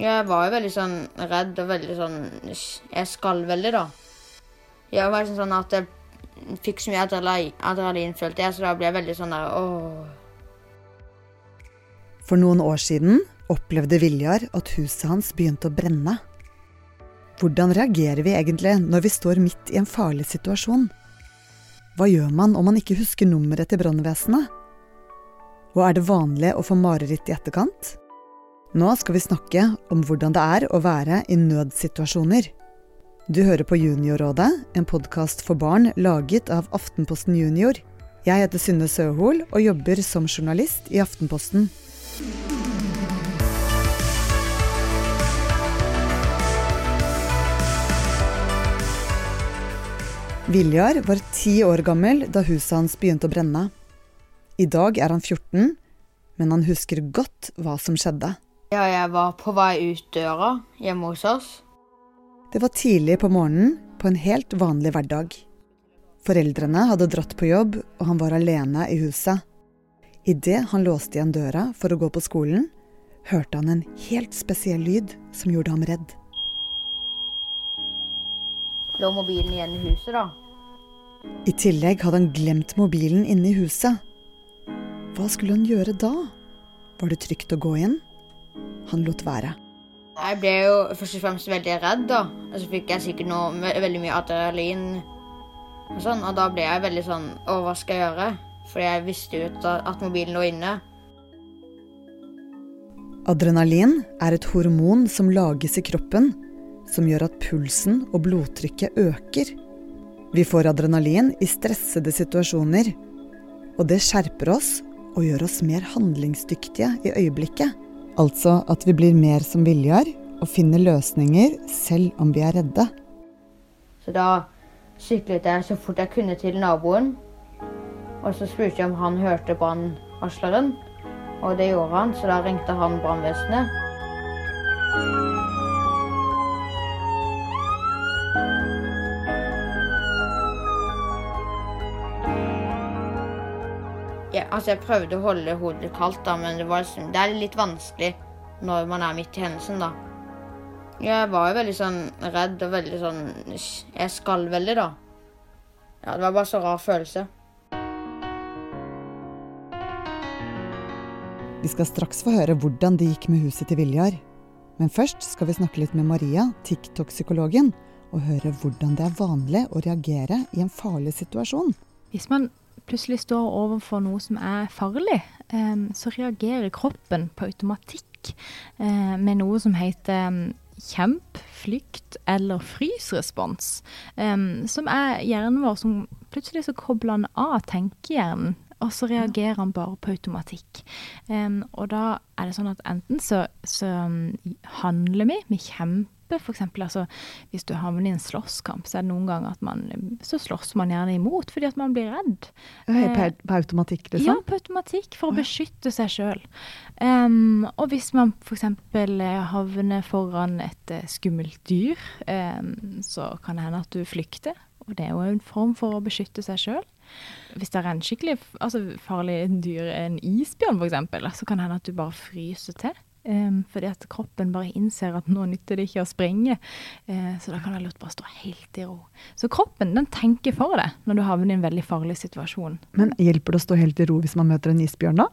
Jeg var jo veldig sånn redd og veldig sånn Jeg skalv veldig, da. Jeg var liksom sånn at jeg fikk så mye adrenalin følte jeg, så da ble jeg veldig sånn der åh. For noen år siden opplevde Viljar at huset hans begynte å brenne. Hvordan reagerer vi egentlig når vi står midt i en farlig situasjon? Hva gjør man om man ikke husker nummeret til brannvesenet? Og er det vanlig å få mareritt i etterkant? Nå skal vi snakke om hvordan det er å være i nødsituasjoner. Du hører på Juniorrådet, en podkast for barn laget av Aftenposten Junior. Jeg heter Synne Søhol og jobber som journalist i Aftenposten. Viljar var ti år gammel da huset hans begynte å brenne. I dag er han 14, men han husker godt hva som skjedde. Ja, jeg var på vei ut døra hjemme hos oss. Det var tidlig på morgenen på en helt vanlig hverdag. Foreldrene hadde dratt på jobb, og han var alene i huset. Idet han låste igjen døra for å gå på skolen, hørte han en helt spesiell lyd som gjorde ham redd. Lå mobilen igjen i huset, da. I tillegg hadde han glemt mobilen inne i huset. Hva skulle han gjøre da? Var det trygt å gå inn? Han lot være. Jeg ble jo først og fremst veldig redd, da. Og så fikk jeg sikkert noe, ve- veldig mye adrenalin og sånn. Og da ble jeg veldig sånn Å, hva skal jeg gjøre? Fordi jeg visste jo at mobilen lå inne. Adrenalin er et hormon som lages i kroppen, som gjør at pulsen og blodtrykket øker. Vi får adrenalin i stressede situasjoner, og det skjerper oss og gjør oss mer handlingsdyktige i øyeblikket. Altså at vi blir mer som Viljar og finner løsninger selv om vi er redde. Så da syklet jeg så fort jeg kunne til naboen. Og så spurte jeg om han hørte brannvarsleren. Og det gjorde han, så da ringte han brannvesenet. Altså jeg prøvde å holde hodet kaldt, da, men det, var liksom, det er litt vanskelig når man er midt i hendelsen, da. Jeg var jo veldig sånn redd og veldig sånn Jeg skalv veldig, da. Ja, det var bare så rar følelse. Vi skal straks få høre hvordan det gikk med huset til Viljar. Men først skal vi snakke litt med Maria, TikTok-psykologen, og høre hvordan det er vanlig å reagere i en farlig situasjon. Hvis man plutselig står overfor noe som er farlig, em, så reagerer kroppen på automatikk eh, med noe som heter em, kjemp, flykt eller frysrespons. som er hjernen vår som plutselig så kobler han av tenkehjernen. Og så reagerer han bare på automatikk. Og da er det sånn at enten så, så um, handler vi, vi kjemper for eksempel, altså, hvis du havner i en slåsskamp, så er det noen ganger at man så slåss man gjerne imot fordi at man blir redd. På, på automatikk, Ja, liksom? på automatikk, for Å, ja. beskytte seg sjøl. og hvis man f.eks. havner foran et eh, skummelt dyr, um, så kan det hende at du flykter. Og det er jo en form for å beskytte seg sjøl. Hvis det er en skikkelig altså, farlig dyr, en isbjørn f.eks., så kan det hende at du bare fryser til. Em, fordi at kroppen bare innser at nå nytter det ikke å springe. Uh, så da kan det lurt bare stå helt i ro. Så kroppen den tenker for deg når du havner i en veldig farlig situasjon. Men hjelper det å stå helt i ro hvis man møter en isbjørn, da?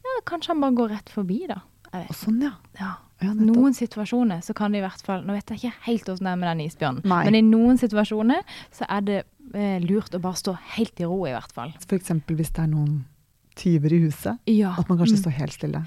Ja, kanskje han bare går rett forbi, da. Sånn, ja. Ja. ja. Noen situasjoner så kan det i hvert fall Nå vet jeg ikke helt åssen det er med den isbjørnen, Nei. men i noen situasjoner så er det eh, lurt å bare stå helt i ro, i hvert fall. Eksempel hvis det er noen tyver i huset. Ja. At man kanskje mm, står helt stille.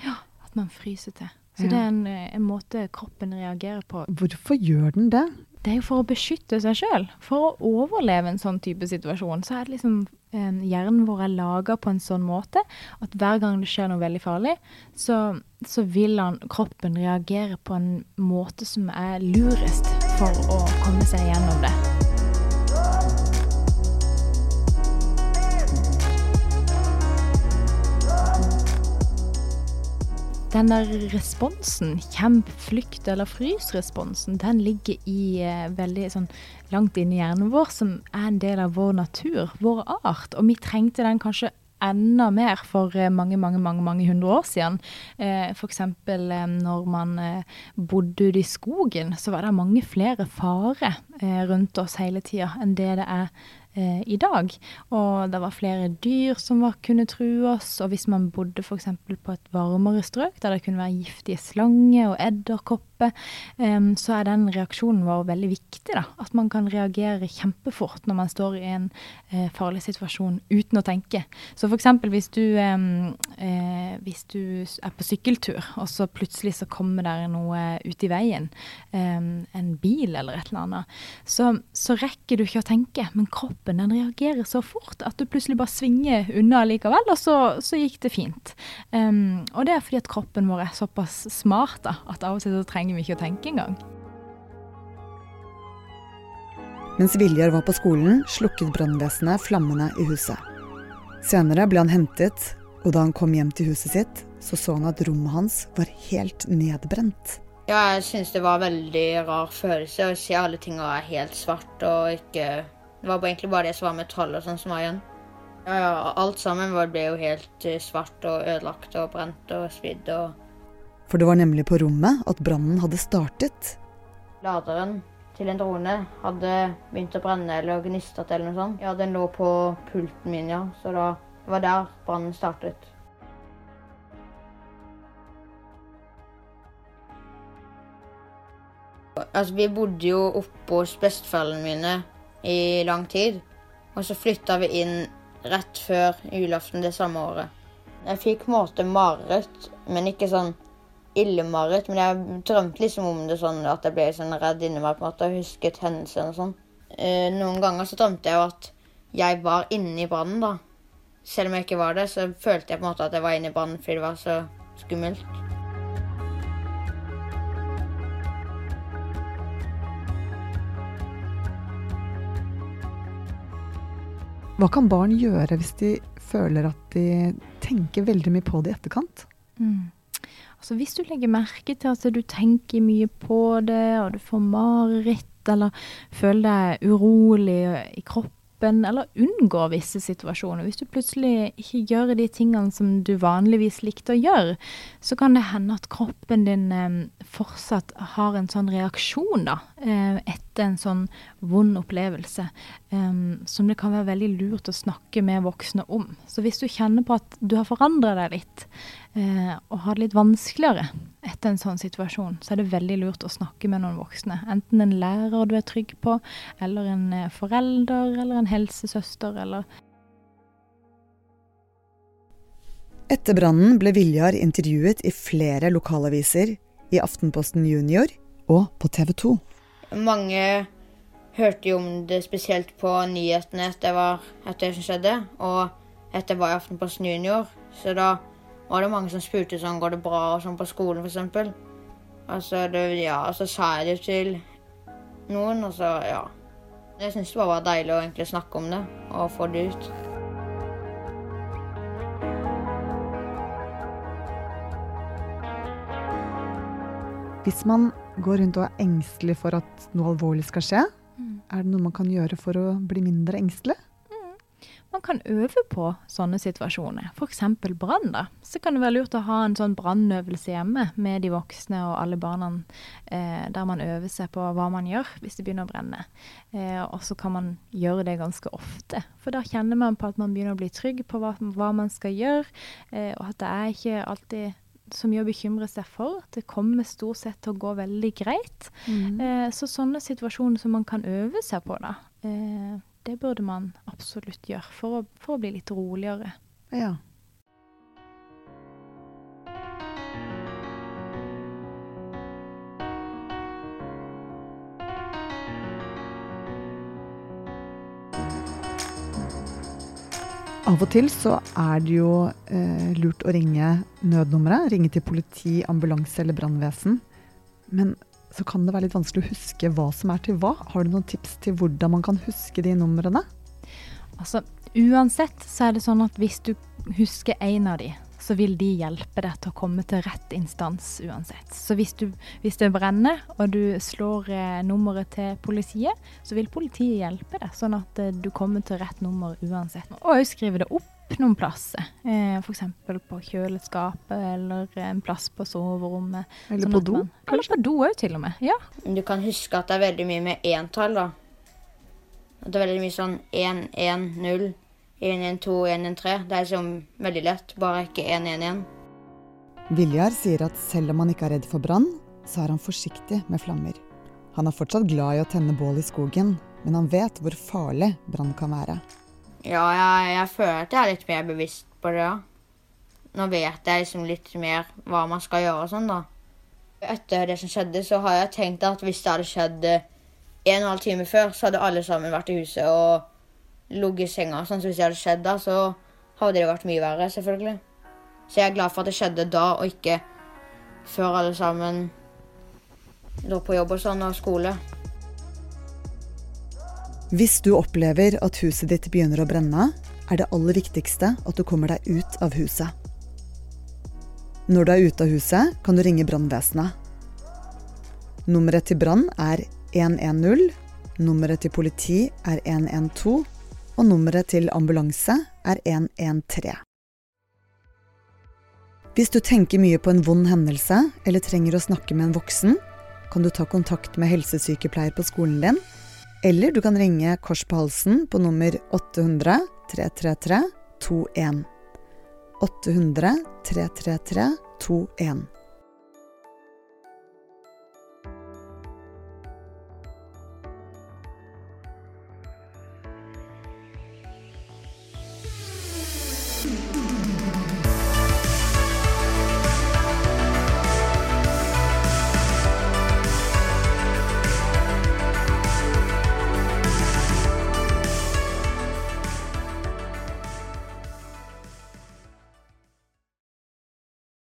At man fryser til. Så Ja. det er en, eh, en måte kroppen reagerer på. Hvorfor gjør den det? Det er jo for å beskytte seg sjøl. For å overleve en sånn type situasjon. Så er det liksom eh, Hjernen vår er laga på en sånn måte at hver gang det skjer noe veldig farlig, så, så vil han, kroppen reagere på en måte som er lurest for å komme seg gjennom det. Den der responsen, kjemp, flykt eller frys-responsen, den ligger i eh, veldig sånn langt inn i hjernen vår, som er en del av vår natur, vår art. Og vi trengte den kanskje enda mer for eh, mange, mange, mange, mange hundre år siden. Eh, F.eks. Eh, når man eh, bodde ute i skogen, så var det mange flere farer eh, rundt oss hele tida enn det det er eh, i dag. Og det var flere dyr som var, kunne true oss. Og hvis man bodde f.eks. på et varmere strøk, der det kunne være giftige slanger og edderkopper, eh, så er den reaksjonen vår veldig viktig. da. At man kan reagere kjempefort når man står i en eh, farlig situasjon uten å tenke. Så f.eks. Hvis, du, eh, hvis du er på sykkeltur, og så plutselig så kommer der noe ut i veien, en bil eller et eller annet, så, så rekker du ikke å tenke. men kroppen kroppen den reagerer så fort at du plutselig bare svinger unna likevel, og så, så gikk det fint. Um, og det er fordi at kroppen vår er såpass smart da, at av og til så trenger vi ikke å tenke engang. Mens Viljar var på skolen, slukket brannvesenet flammene i huset. Senere ble han hentet, og da han kom hjem til huset sitt, så så han at rommet hans var helt nedbrent. Ja, jeg syns det var en veldig rar følelse å se alle tinga helt svart og ikke det var egentlig bare det som var metall og sånn som var igjen. Ja, ja, alt sammen ble jo helt eh, svart og ødelagt og brent og svidd og For det var nemlig på rommet at brannen hadde startet. Laderen til en drone hadde begynt å brenne eller gnistret eller noe sånt. Ja, den lå på pulten min, ja. Så da, var der brannen startet. Altså, vi bodde jo oppe hos besteforeldrene mine i lang tid. Og så flytta vi inn rett før julaften det samme året. Jeg fikk på en måte mareritt, men ikke sånn ille mareritt. Men jeg drømte liksom om det sånn at jeg ble sånn redd inni meg på en måte, og husket hendelser og sånn. Eh, noen ganger så drømte jeg jo at jeg var inne i brannen, da. Selv om jeg ikke var det, så følte jeg på en måte at jeg var inne i brannen fordi det var så skummelt. Hva kan barn gjøre hvis de føler at de tenker veldig mye på det i etterkant? Mm. Altså hvis du legger merke til at du tenker mye på det, og du får mareritt, eller føler deg urolig i kroppen, eller unngår visse situasjoner. Hvis du plutselig ikke gjør de tingene som du vanligvis likte å gjøre, så kan det hende at kroppen din fortsatt har en sånn reaksjon da, eh, etter en sånn vond opplevelse, eh, som det kan være veldig lurt å snakke med voksne om. Så hvis du kjenner på at du har forandra deg litt, uh, og har det litt vanskeligere etter en sånn situasjon, så er det veldig lurt å snakke med noen voksne. Enten en lærer du er trygg på, eller en eh, forelder, eller en helsesøster, eller Etter brannen ble Viljar intervjuet i flere lokalaviser, i Aftenposten Junior og på TV 2. Mange hørte jo om det spesielt på nyhetene etter, etter det som skjedde, og etter var i Aftenposten Junior. Så da var det mange som spurte sånn går det bra og sånn på skolen, f.eks. Altså, det, ja, så sa jeg det til noen, og så ja. Jeg syns det bare var deilig å egentlig snakke om det og få det ut. Hvis man går rundt og er engstelig for at noe alvorlig skal skje. Er det noe man kan gjøre for å bli mindre engstelig? Man kan øve på sånne situasjoner, f.eks. brann. Så kan det være lurt å ha en sånn brannøvelse hjemme med de voksne og alle barna, eh, der man øver seg på hva man gjør hvis det begynner å brenne. Eh, og så kan man gjøre det ganske ofte, for da kjenner man på at man begynner å bli trygg på hva, hva man skal gjøre, eh, og at det er ikke alltid så mye å bekymre seg for. Det kommer stort sett til å gå veldig greit. Mm. Eh, så sånne situasjoner som man kan øve seg på, da. Eh, det burde man absolutt gjøre for å, for å bli litt roligere. Ja. Av og til så er det jo eh, lurt å ringe nødnummeret. Ringe til politi, ambulanse eller brannvesen. Men så kan det være litt vanskelig å huske hva som er til hva. Har du noen tips til hvordan man kan huske de numrene? Altså, uansett så er det sånn at hvis du husker en av de, så vil de hjelpe deg til å komme til rett instans uansett. Så hvis, du, hvis det brenner, og du slår eh, nummeret til politiet, så vil politiet hjelpe deg, sånn at eh, du kommer til rett nummer uansett. Og òg skrive det opp noen plasser. Eh, F.eks. på kjøleskapet eller en plass på soverommet. Eller sånn på do, man- Eller på do òg, til og med. Ja. Du kan huske at det er veldig mye med entall, da. At det er veldig mye sånn 1, 1, 0, 1, 1, 2, 1, 1, 3. Det er liksom veldig lett, bare ikke 1, 1, 1. Viljar sier at selv om han ikke er redd for brann, så er han forsiktig med flammer. Han er fortsatt glad i å tenne bål i skogen, men han vet hvor farlig brann kan være. Ja, jeg, jeg føler at jeg er litt mer bevisst på det, ja. Nå vet jeg liksom litt mer hva man skal gjøre og sånn, da. Etter det som skjedde, så har jeg tenkt at hvis det hadde skjedd en og en halv time før, så hadde alle sammen vært i huset og ligget i senga. Sånn, så hvis det hadde skjedd da, så hadde det vært mye verre, selvfølgelig. Så jeg er glad for at det skjedde da, og ikke før alle sammen lå på jobb og sånn, og skole. Hvis du opplever at huset ditt begynner å brenne, er det aller viktigste at du kommer deg ut av huset. Når du er ute av huset, kan du ringe brannvesenet. Nummeret til brann er 110, nummeret til politi er 112, og nummeret til ambulanse er 113. Hvis du tenker mye på en vond hendelse, eller trenger å snakke med en voksen, kan du ta kontakt med helsesykepleier på skolen din, eller du kan ringe Kors på halsen på nummer 800 333 21. 800 333 21.